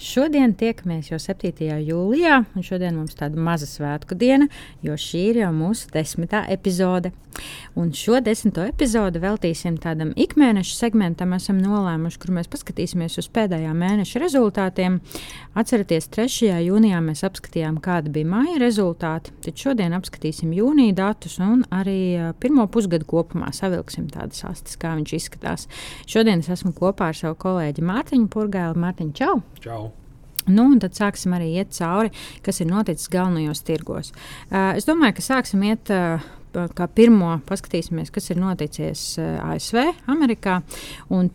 Šodien tiekamies jau 7. jūlijā, un šodien mums tāda maza svētku diena, jo šī ir jau mūsu desmitā epizode. Un šo desmito epizodi veltīsim tādam ikmēneša segmentam, esam nolēmuši, kur mēs paskatīsimies uz pēdējā mēneša rezultātiem. Atcerieties, 3. jūnijā mēs apskatījām, kāda bija māja rezultāti, tad šodien apskatīsim jūnija datus un arī pirmo pusgadu kopumā savilksim tādas astes, kā viņš izskatās. Šodien es esmu kopā ar savu kolēģi Mārtiņu Purgēlu. Mārtiņu, čau! Čau! Nu, tad sāksim arī iet cauri, kas ir noticis galvenajos tirgos. Uh, es domāju, ka sāksim iet. Uh, kā pirmo paskatīsimies, kas ir noticis ASV, Amerikā.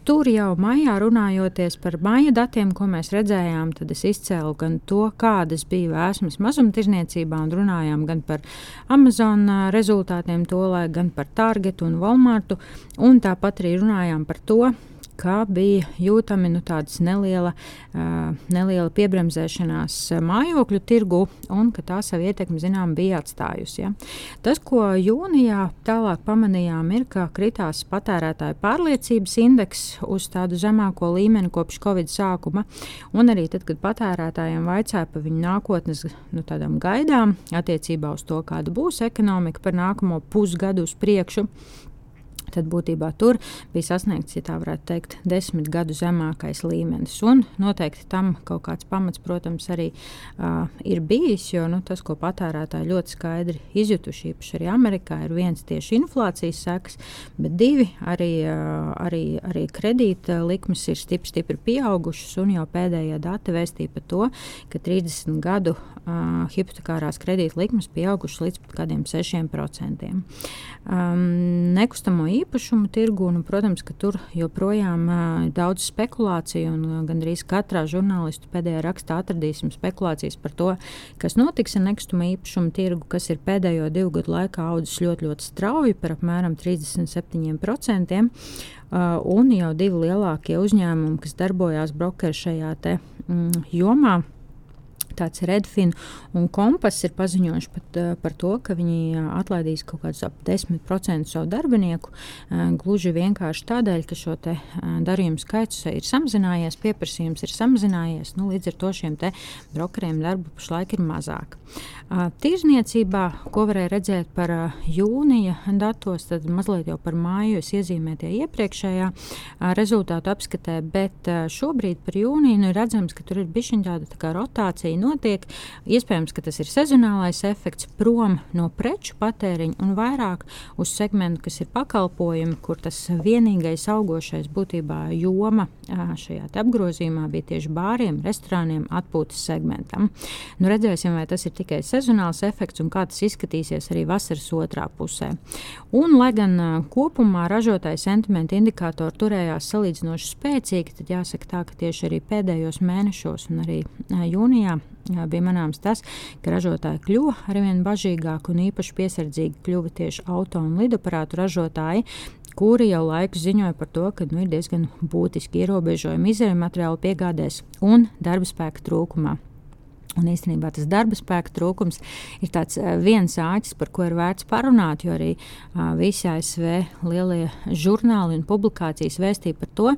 Tur jau maijā runājoties par maija datiem, ko mēs redzējām, tad es izcēlu gan to, kādas bija vēsmas mazumtirdzniecībā, un runājām gan par Amazon rezultātiem, tolē, gan par Target un Walmartu, un tāpat arī runājām par to, ka bija jūtami nu, neliela, uh, neliela piebremzēšanās mājokļu tirgu un ka tā savu ietekmi zinām, bija atstājusi. Ja. Tas, ko jūnijā tālāk pamanījām, ir, ka kritās patērētāju pārliecības indeks uz tādu zemāko līmeni kopš Covid sākuma. Un arī tad, kad patērētājiem vaicāja par viņu nākotnes nu, gaidām attiecībā uz to, kāda būs ekonomika par nākamo pusgadu uz priekšu tad būtībā tur bija sasniegts, ja tā varētu teikt, desmit gadu zemākais līmenis. Un noteikti tam kaut kāds pamats, protams, arī uh, ir bijis, jo nu, tas, ko patērētāji ļoti skaidri izjutuši, īpaši arī Amerikā, ir viens tieši inflācijas sekas, bet divi arī, uh, arī, arī kredīta likmes ir stipri, stipri pieaugušas, un jau pēdējie dati vēstīja par to, ka 30 gadu uh, hipotekārās kredīta likmes pieaugušas līdz pat kādiem 6%. Um, nekustamo īpašumu tirgu. Nu, protams, ka tur joprojām ir daudz spekulāciju, un gandrīz katrā žurnālistu pēdējā rakstā atradīsim spekulācijas par to, kas notiks ar nekustamo īpašumu tirgu, kas ir pēdējo divu gadu laikā audzis ļoti, ļoti strauji par apmēram 37%. Uh, un jau divi lielākie uzņēmumi, kas darbojās brokeru šajā te, mm, jomā, tāds Redfin un Kompas ir paziņojuši pat, uh, par to, ka viņi uh, atlaidīs kaut kādus ap 10% savu darbinieku. Uh, gluži vienkārši tādēļ, ka šo darījumu skaits ir samazinājies, pieprasījums ir samazinājies. Nu, līdz ar to šiem brokeriem darbu pašlaik ir mazāk. Tirzniecībā, ko varēja redzēt par jūnija datos, tad mazliet jau par māju es iezīmēju tie iepriekšējā rezultātu apskatē, bet šobrīd par jūniju nu, ir redzams, ka tur ir bijusi tāda tā rotācija notiek. Iespējams, ka tas ir sezonālais efekts prom no preču patēriņa un vairāk uz segmentu, kas ir pakalpojumi, kur tas vienīgais augošais būtībā joma šajā apgrozījumā bija tieši bāriem, restorāniem, atpūtas segmentam. Nu, redzēsim, vai tas ir tikai sezonāls efekts un kā tas izskatīsies arī vasaras otrā pusē. Un, lai gan kopumā ražotāju sentimenta indikātori turējās salīdzinoši spēcīgi, tad jāsaka tā, ka tieši arī pēdējos mēnešos un arī jūnijā bija manāms tas, ka ražotāji kļuva arvien bažīgāki un īpaši piesardzīgi kļuva tieši auto un lidaparātu ražotāji, kuri jau laiku ziņoja par to, ka nu, ir diezgan būtiski ierobežojumi izējuma materiālu piegādēs un darba spēka trūkumā. Un īstenībā tas darba spēka trūkums ir viens āķis, par ko ir vērts parunāt, jo arī uh, visi ASV lielie žurnāli un publikācijas vēstīja par to,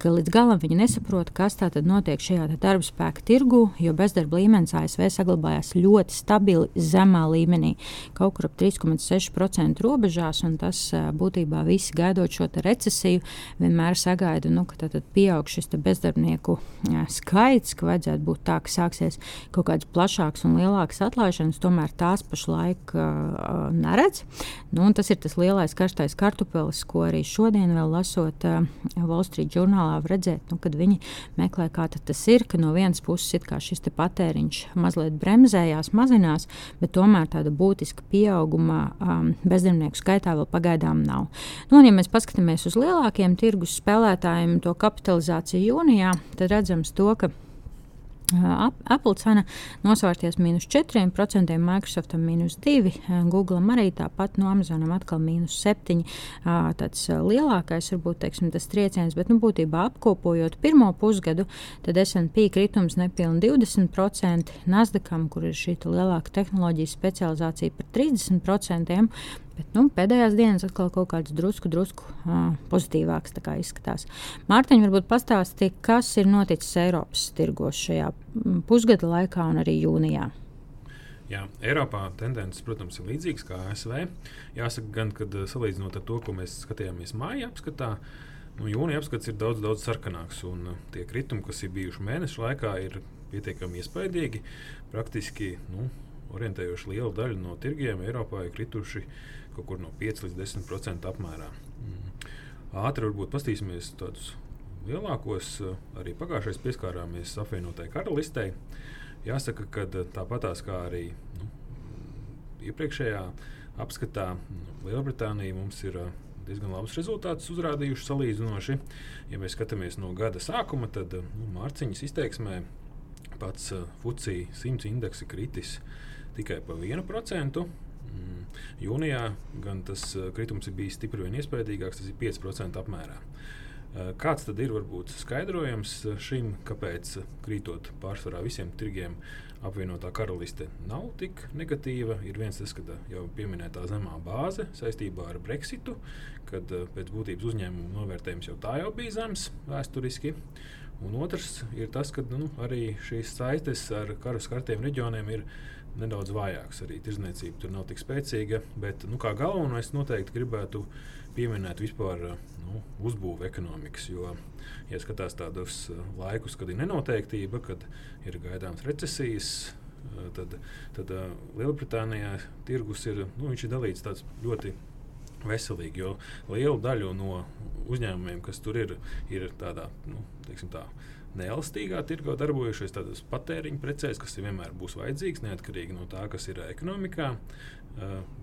ka līdz galam viņi nesaprot, kas tā tad notiek šajā darba spēka tirgu, jo bezdarba līmenis ASV saglabājās ļoti stabili zemā līmenī, kaut kur ap 3,6% robežās, un tas uh, būtībā visi gaidot šo recesiju, vienmēr sagaida, nu, ka tad pieaug šis bezdarbnieku uh, skaits, ka vajadzētu būt tā, ka sāksies kaut kaut kādas plašākas un lielākas atlaišanas, tomēr tās pašlaik uh, neredz. Nu, tas ir tas lielais karstais kartupelis, ko arī šodien, vēl lasot uh, Wall Street žurnālā, redzēt, nu, kad viņi meklē, kā tas ir, ka no vienas puses šis patēriņš mazliet bremzējās, mazinās, bet tomēr tāda būtiska pieauguma um, bezdarbnieku skaitā vēl pagaidām nav. Nu, un, ja mēs paskatāmies uz lielākiem tirgus spēlētājiem, to kapitalizāciju jūnijā, tad redzams to, ka Apple cena nosvērties mīnus 4%, Microsoftam mīnus 2%, Google arī tāpat no Amazonam atkal mīnus 7%. Tāds lielākais varbūt teiksim, tas trieciens, bet nu, būtībā apkopojot pirmo pusgadu, tad SP kritums nepilni 20%, Nasdaqam, kur ir šī lielāka tehnoloģijas specializācija par 30%, Bet nu, pēdējās dienas atkal kaut kāds drusku, drusku uh, pozitīvāks izskatās. Mārtiņ, varbūt pastāsti, kas ir noticis Eiropas tirgos šajā pusgada laikā un arī jūnijā. Jā, Eiropā tendences, protams, ir līdzīgas kā ASV. Jāsaka, gan, kad salīdzinot ar to, ko mēs skatījāmies māja apskatā, nu, jūnija apskats ir daudz, daudz sarkanāks. Un tie kritumi, kas ir bijuši mēnešu laikā, ir pietiekami iespaidīgi. Praktiski nu, orientējuši lielu daļu no tirgiem Eiropā ir krituši kaut kur no 5 līdz 10% apmērā. Mm. Ātri varbūt paskatīsimies tādus lielākos. Arī pagājušajā pieskārāmies apvienotai karalistei. Jāsaka, ka tāpatās kā arī nu, iepriekšējā apskatā, nu, Lielbritānija mums ir diezgan labus rezultātus uzrādījuši salīdzinoši. Ja mēs skatāmies no gada sākuma, tad nu, Mārciņas izteiksmē pats Fucija 100 indeks ir kritis tikai pa 1%. Mm. Jūnijā gan tas uh, kritums ir bijis stipri vien iespaidīgāks, tas ir 5% apmērā. Uh, kāds tad ir varbūt skaidrojums šim, kāpēc krītot pārsvarā visiem tirgiem, apvienotā karaliste nav tik negatīva? Ir viens tas, ka jau pieminētā zemā bāze saistībā ar Brexitu, kad pēc būtības uzņēmuma novērtējums jau tā jau bija zems vēsturiski. Un otrs ir tas, ka nu, arī šīs saistes ar karu skartiem reģioniem ir nedaudz vājāks. Arī tirzniecība tur nav tik spēcīga. Bet nu, kā galveno es noteikti gribētu pieminēt vispār nu, uzbūvi ekonomikas. Jo, ja skatās tādus uh, laikus, kad ir nenoteiktība, kad ir gaidāms recesijas, uh, tad, tad uh, Lielbritānijā tirgus ir, nu, ir dalīts ļoti veselīgi. Jo liela daļa no uzņēmumiem, kas tur ir, ir tādā, nu, tā, neelastīgā tirgo darbojušies tādos patēriņa precēs, kas vienmēr būs vajadzīgs, neatkarīgi no tā, kas ir ekonomikā.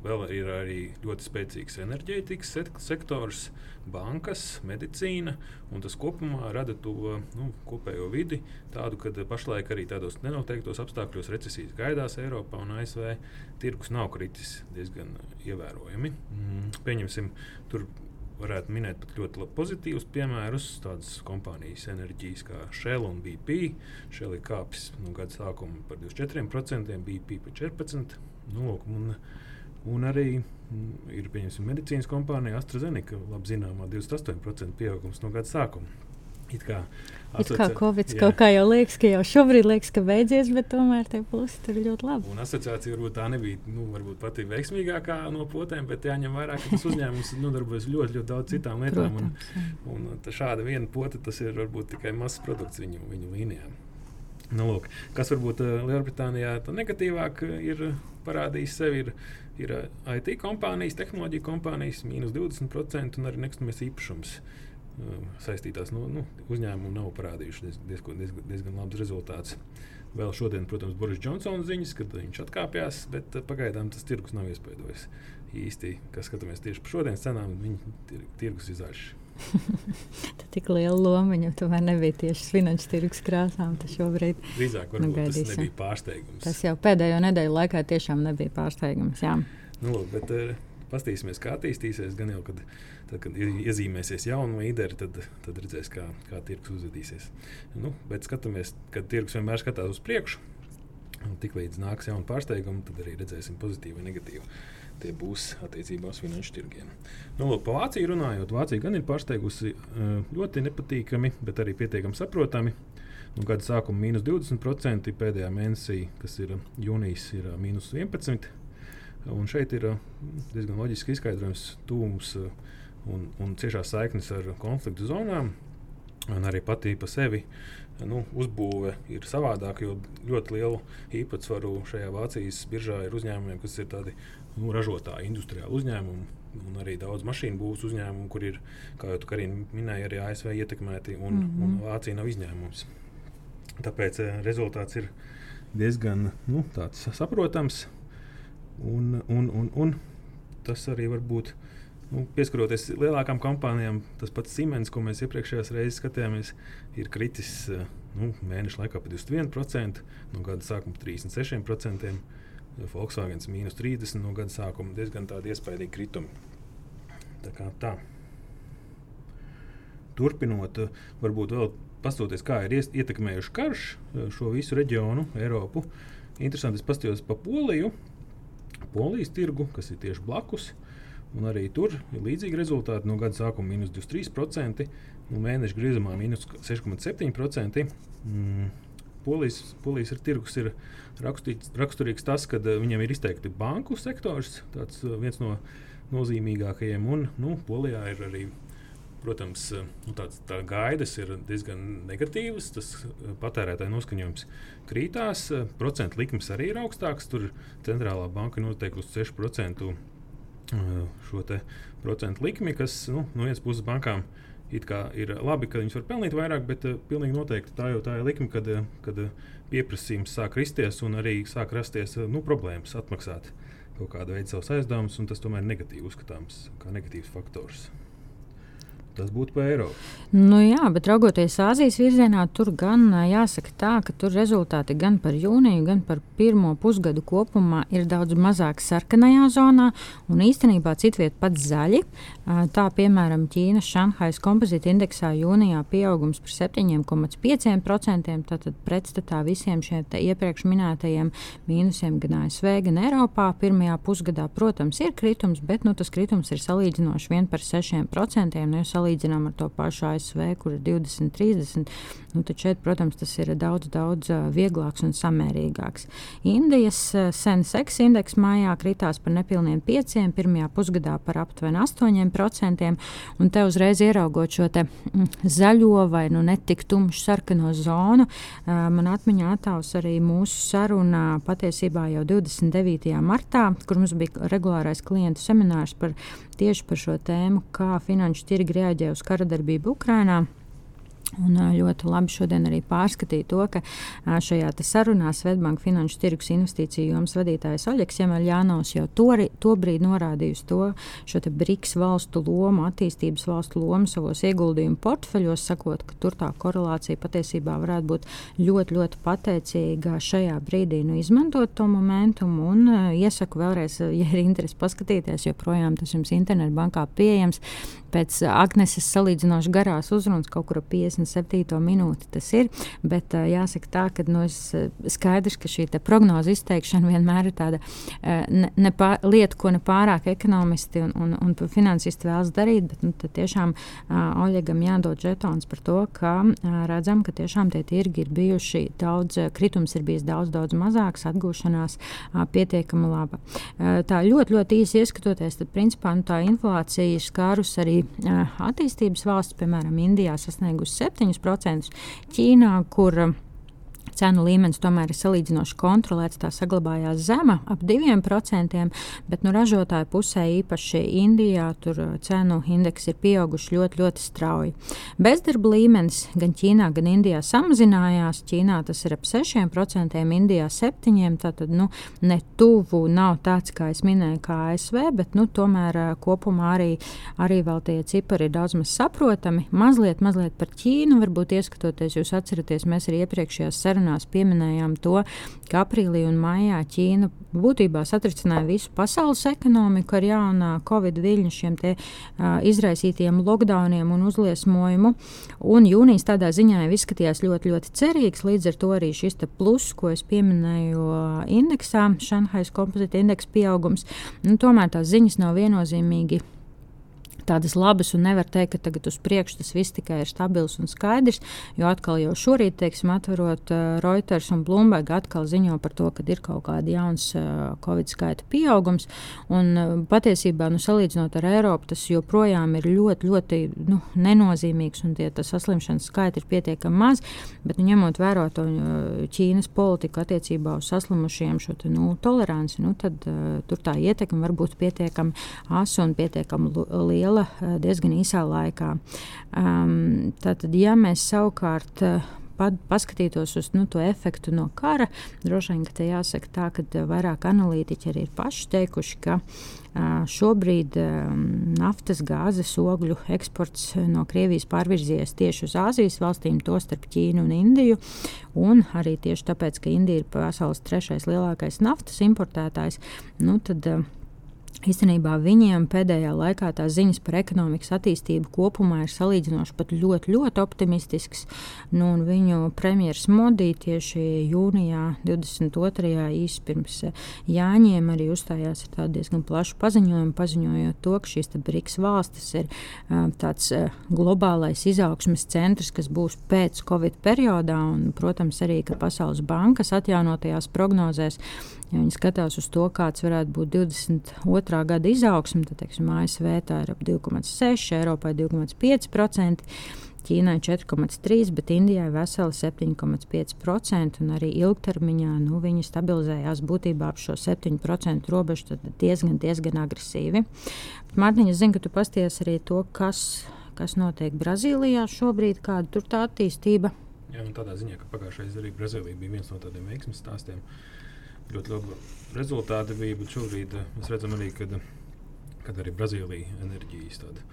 Vēl ir arī ļoti spēcīgs enerģētikas sektors, bankas, medicīna. Tas kopumā rada to nu, kopējo vidi, tādu, ka pašlaik arī tādos nenoteiktos apstākļos recesijas gaidās Eiropā un ASV. Tirgus nav kritis diezgan ievērojami. Mm, pieņemsim, tur varētu minēt pat ļoti pozitīvus piemērus. Tādas kompānijas enerģijas kā Shell un BP. Shell ir kāpis no gada sākuma par 24%, BP par 14%. Nu, lūk, un, un arī mm, ir medicīnas kompānija AstraZeneca, labi zināmā 28% pieaugums no gada sākuma. It kā, It kā Covid jā. kaut kā jau liekas, ka jau šobrīd liekas, ka beidzies, bet tomēr tie plusi ir ļoti labi. Un asociācija varbūt tā nebija nu, varbūt pati veiksmīgākā no potēm, bet jāņem vērā, ka tas uzņēmums nodarbojas ļoti, ļoti daudz citām lietām. Protams, un, un šāda viena pote tas ir varbūt tikai mazs produkts viņu, viņu līnijām. Nu, lūk, kas varbūt uh, Lielbritānijā negatīvāk ir parādījis sevi, ir, ir IT kompānijas, tehnoloģija kompānijas, mīnus 20% un arī nekustamais īpašums. Uh, saistītās nu, nu, uzņēmumi nav parādījuši diez, diezko, diezgan, diezgan labus rezultātus. Vēl šodien, protams, Boris Džonsons ziņas, kad viņš atkāpjas, bet pagaidām tas tirgus nav iespējams. Īsti, kas skatāmies tieši par šodienas cenām, viņa tirgus ir zaļš. Tā tik liela loma viņam tomēr nebija tieši finanšu tirgus krāsām. Tas šobrīd Drīzāk nu, tas nebija pārsteigums. Tas jau pēdējo nedēļu laikā tiešām nebija pārsteigums. Jā. Nu, bet, uh, Pastīsimies, kā attīstīsies. Gan jau, kad, tad, kad iezīmēsies jauna līderi, tad, tad redzēs, kā, kā tirgus uzvedīsies. Nu, bet skatāmies, kad tirgus vienmēr skatās uz priekšu. Tiklīdz nāks jauna pārsteiguma, tad arī redzēsim pozitīvu vai negatīvu. Tie būs attiecībā uz finanšu tirgiem. Nu, lūk, par Vāciju runājot, Vācija gan ir pārsteigusi ļoti nepatīkami, bet arī pietiekami saprotami. Nu, gada sākuma mīnus 20%, pēdējā mēnesī, kas ir jūnijas, ir mīnus 11%. Un šeit ir uh, diezgan loģiski izskaidrojums tūms uh, un, un ciešās saiknes ar konfliktu zonām. Un arī pati pa sevi nu, uzbūve ir savādāka, jo ļoti lielu īpatsvaru šajā Vācijas biržā ir uzņēmumiem, kas ir tādi nu, ražotāji, industriāli uzņēmumi. Un arī daudz mašīnu būvs uzņēmumu, kur ir, kā jau tu minēji, arī ASV ietekmēti, un, mm -hmm. un Vācija nav izņēmums. Tāpēc rezultāts ir diezgan nu, saprotams. Un, un, un, un tas arī var būt nu, pieskaroties lielākām kompānijām, tas pats Siemens, ko mēs iepriekšējās reizes skatījāmies, ir kritis nu, mēneša laikā par 21%, no gada sākuma 36%. Volkswagen mīnus 30 no gada sākuma diezgan tādi iespaidīgi kritumi. Tā kā tā. Turpinot, varbūt vēl pastoties, kā ir ietekmējuši karš šo visu reģionu, Eiropu. Interesanti, es paskatījos pa Poliju, Polijas tirgu, kas ir tieši blakus. Un arī tur ir līdzīgi rezultāti. No gada sākuma minus 23%, no mēneša griezumā minus 6,7%. Mm. Polijas, polijas ir tirgus ir rakstīts, raksturīgs tas, ka uh, viņiem ir izteikti banku sektors, tāds uh, viens no nozīmīgākajiem. Un nu, Polijā ir arī protams, nu, tāds, tā gaidas ir diezgan negatīvas. Tas patērētāju noskaņojums krītās, procentu likmes arī ir augstākas. Tur centrālā banka noteikusi 6% šo procentu likmi, kas nu, no vienas puses bankām ir labi, ka viņas var pelnīt vairāk, bet uh, pilnīgi noteikti tā jau tā ir likme, kad, kad pieprasījums sāk kristies un arī sāk rasties nu, problēmas atmaksāt kaut kādu veidu savus aizdevumus, un tas tomēr ir negatīvi uzskatāms kā negatīvs faktors. Tas būtu par Eiropu. Nu, jā, bet raugoties Āzijas virzienā, tur gan jāsaka tā, ka tur rezultāti gan par jūniju, gan par pirmo pusgadu kopumā ir daudz mazāk sarkanajā zonā un īstenībā citviet pat zaļi. Tā piemēram Ķīnas Šanhais kompozīta indeksā jūnijā pieaugums par 7,5%, tātad pretstatā visiem šiem iepriekš minētajiem mīnusiem gan ASV, gan Eiropā. Pirmajā pusgadā, protams, ir kritums, bet nu, tas kritums ir salīdzinoši vien par 6%. Nu, salīdzinām ar to pašu ASV, kur ir 20, 30, nu, tad šeit, protams, tas ir daudz, daudz vieglāks un samērīgāks. Indijas Sensex indeks mājā kritās par nepilniem 5, pirmajā pusgadā par aptuveni 8%, un te uzreiz ieraugot šo te, mm, zaļo vai nu netik tumšu sarkano zonu, man atmiņā attēls arī mūsu saruna patiesībā jau 29. martā, kur mums bija regulārais klientu seminārs par tieši par šo tēmu, kā finanšu tirgi reaģē uz kara darbību Ukrajinā. Un ļoti labi šodien arī pārskatīja to, ka šajā sarunā Svetbanka finanšu tirgus investīciju jomas vadītājs Oļegs Jemeļānos jau to, to brīdi norādīja uz to šo BRICS valstu lomu, attīstības valstu lomu savos ieguldījumu portfeļos, sakot, ka tur tā korelācija patiesībā varētu būt ļoti, ļoti pateicīga šajā brīdī nu, izmantot to momentumu. Un iesaku vēlreiz, ja ir interesi paskatīties, joprojām tas jums internetbankā pieejams pēc Agneses salīdzinoši garās uzrunas, kaut kur ap 57. minūti tas ir. Bet jāsaka tā, ka nu, skaidrs, ka šī prognoze izteikšana vienmēr ir tāda ne, ne pār, lieta, ko ne pārāk ekonomisti un, un, un finansisti vēlas darīt. Bet nu, tiešām Oļegam jādod žetons par to, ka redzam, ka tiešām tie tirgi ir bijuši daudz, kritums ir bijis daudz, daudz mazāks, atgūšanās pietiekami laba. Tā ļoti, ļoti īsi ieskatoties, tad principā nu, tā inflācija skārus arī attīstības valsts, piemēram, Indijā sasniegusi 7%, Ķīnā, kur Cenu līmenis tomēr ir salīdzinoši kontrolēts, tā saglabājās zema, ap 2%, bet nu, ražotāju pusē, īpaši Indijā, tur uh, cenu indeks ir pieauguši ļoti, ļoti strauji. Bezdarba līmenis gan Ķīnā, gan Indijā samazinājās. Ķīnā tas ir ap 6%, Indijā 7%. Tātad nu, ne tuvu nav tāds, kā es minēju, kā ASV, bet nu, tomēr uh, kopumā arī, arī tie cipari ir daudz maz saprotami. Mazliet, mazliet par Ķīnu, varbūt ieskatoties, jūs atceraties, mēs arī iepriekšējās sarunās sarunās pieminējām to, ka aprīlī un maijā Ķīna būtībā satricināja visu pasaules ekonomiku ar jaunā Covid viļņu šiem te, uh, izraisītiem lockdowniem un uzliesmojumu. Un jūnijas tādā ziņā jau izskatījās ļoti, ļoti cerīgs. Līdz ar to arī šis plus, ko es pieminēju indeksā, Šanhais kompozīta indeksa pieaugums, nu, tomēr tās ziņas nav viennozīmīgi tādas labas, un nevar teikt, ka tagad uz priekšu tas viss tikai ir stabils un skaidrs. Jo atkal jau šorīt, teiksim, atverot uh, Reuters un Bloomberg, atkal ziņo par to, ka ir kaut kāda jauns uh, Covid skaita pieaugums. Un, uh, patiesībā, nu, salīdzinot ar Eiropu, tas joprojām ir ļoti, ļoti nu, nenozīmīgs, un tie saslimšanas skaiti ir pietiekami maz. Bet, nu, ņemot vērā to Ķīnas politiku attiecībā uz saslimušiem, šo te, nu, toleranci, nu, tad uh, tur tā ietekme var būt pietiekami asa un pietiekami liela liela eh, diezgan īsā laikā. Um, tātad, ja mēs savukārt uh, paskatītos uz nu, to efektu no kara, droši vien te jāsaka tā, ka eh, vairāk analītiķi arī ir paši teikuši, ka šobrīd um, naftas, gāzes, ogļu eksports no Krievijas pārvirzījies tieši uz Āzijas valstīm, tostarp Ķīnu un Indiju. Un arī tieši tāpēc, ka Indija ir pasaules trešais lielākais naftas importētājs, nu, tad, uh, Īstenībā viņiem pēdējā laikā tās ziņas par ekonomikas attīstību kopumā ir salīdzinoši pat ļoti, ļoti optimistisks. Nu, viņu premjerministrs Modi tieši jūnijā, 22. īsi pirms eh, Jāņiem, arī uzstājās ar diezgan plašu paziņojumu, paziņojot to, ka šīs BRICS valstis ir uh, tāds uh, globālais izaugsmes centrs, kas būs pēc Covid periodā, un, protams, arī Pasaules bankas atjaunotajās prognozēs Ja viņi skatās uz to, kāds varētu būt 22. gada izaugsme, tad teiksim, ASV tā ir ap 2,6%, Eiropai 2,5%. Ķīnai 4,3%, bet Indijai veseli 7,5%. Un arī ilgtermiņā nu, viņi stabilizējās būtībā ap šo 7% robežu, tad diezgan, diezgan agresīvi. Mārtiņa, zinu, ka tu pasties arī to, kas, kas notiek Brazīlijā šobrīd, kāda tur tā attīstība. Jā, tādā ziņā, ka pagājušajā gadā arī Brazīlija bija viens no tādiem veiksmīgiem stāstiem. Uh, ļoti labi rezultāti bija. Bet šobrīd eh, mēs redzam arī, kad, kad arī Brazīlija enerģijas tāda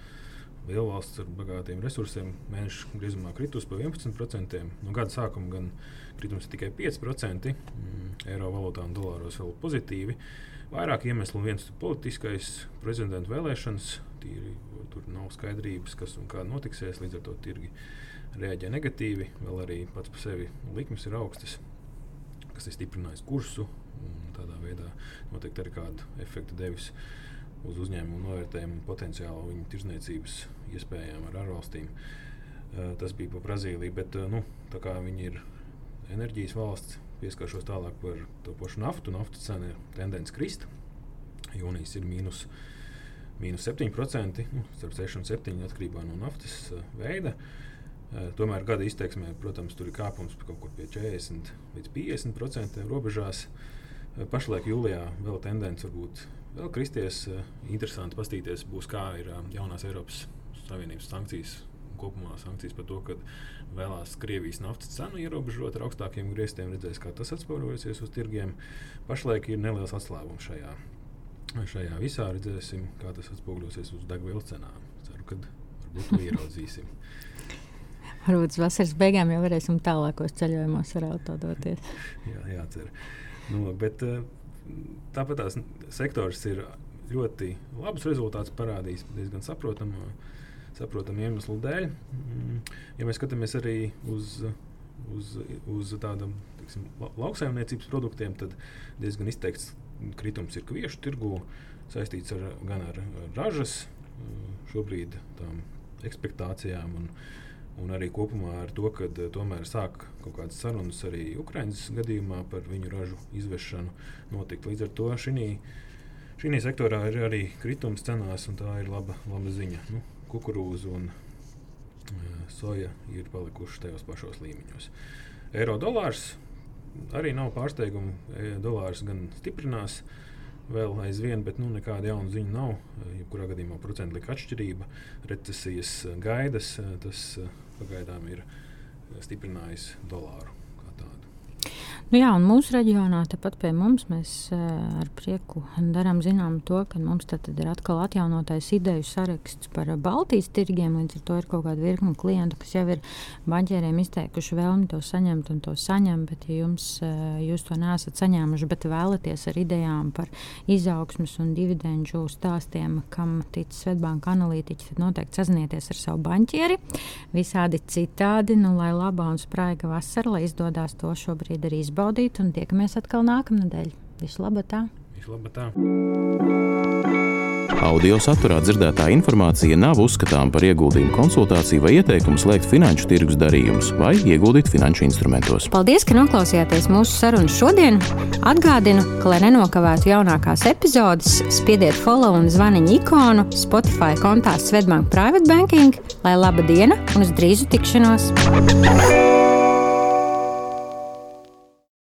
liela valsts ar bagātiem resursiem mēneša griezumā kritus par 11%. No gada sākuma gan kritums ir tikai 5%, mm, eiro valūtā un dolāros vēl pozitīvi. Vairāk iemeslu, viens ir politiskais prezidenta vēlēšanas, tīri, tur nav skaidrības, kas un kā notiksies, līdz ar to tirgi reaģē negatīvi. Vēl arī pats par sevi likmes ir augstas, kas ir stiprinājis kursu tādā veidā noteikti arī kādu efektu devis uz uzņēmumu novērtējumu potenciālu viņu tirzniecības iespējām ar ārvalstīm. Uh, tas bija par Brazīliju, bet uh, nu, viņi ir enerģijas valsts, pieskaršos tālāk par to pašu naftu. Naftas cena ir tendence krist. Jūnijas ir mīnus, mīnus 7%, nu, starp 6 un 7 atkarībā no naftas uh, veida. Tomēr gada izteiksmē, protams, tur ir kāpums kaut kur pie 40 līdz 50% robežās. Uh, Pašlaik jūlijā vēl tendence varbūt vēl kristies. Interesanti paskatīties, būs, kā ir jaunās Eiropas Savienības sankcijas. Kopumā sankcijas par to, ka vēlās Krievijas naftas cenu ierobežot ar augstākiem grieztiem, redzēs, kā tas atspoguļosies uz tirgiem. Pašlaik ir neliels atslēgums šajā, šajā visā. Redzēsim, kā tas atspoguļosies uz degvielas cenām. Ceru, ka varbūt to ieraudzīsim. Varbūt vasaras beigām jau varēsim tālākos ceļojumos ar auto doties. jā, jācer. Nu, bet eh, tāpat tās sektors ir ļoti labus rezultātus parādījis diezgan saprotamu, saprotamu iemeslu dēļ. Mm, ja mēs skatāmies arī uz, uz, uz tādām lauksaimniecības produktiem, tad diezgan izteikts kritums ir kviešu tirgū, saistīts ar, gan ar ražas eh, šobrīd tām ekspektācijām. Un, un arī kopumā ar to, ka eh, tomēr sāk kaut kādas sarunas arī Ukraiņas gadījumā par viņu ražu izvešanu notikt. Līdz ar to šī sektorā ir arī kritums cenās, un tā ir laba, laba ziņa. Nu, kukurūza un uh, soja ir palikuši tajos pašos līmeņos. Eiro dolārs arī nav pārsteigumu. E, dolārs gan stiprinās, vēl aizvien, bet nu, nekāda jauna ziņa nav. Jebkurā gadījumā procentu likuma atšķirība, recesijas gaidas, tas pagaidām ir stiprinājis dolāru. Nu jā, un mūsu reģionā, tepat pie mums, mēs ar prieku darām zinām to, ka mums ir atkal atjaunotais ideju saraksts par Baltijas tirgiem. Līdz ar to ir kaut kāda virkne klientu, kas jau ir banķieriem izteikuši vēlmi to saņemt un to saņem. Bet, ja jums, jūs to neesat saņēmuši, bet vēlaties ar idejām par izaugsmus un dividendžu stāstiem, kam tic Svetbānka analītiķi, tad noteikti sazinieties ar savu banķieri. Visādi citādi, nu, lai labā un spraiga vasara, lai izdodas to šobrīd arī izbaudīt izbaudīt, un tiekamies atkal nākamnedēļ. Visu labu! Tā. Tā. Audio saturā dzirdētā informācija nav uzskatāms par ieguldījumu konsultāciju vai ieteikumu slēgt finanšu tirgus darījumus vai ieguldīt finanšu instrumentos. Paldies, ka noklausījāties mūsu sarunu šodien. Atgādinu, ka, lai nenokavētu jaunākās epizodes, spiediet follow un zvaniņu ikonu Spotify kontā Svetbank Private Banking, lai laba diena un uz drīzu tikšanos!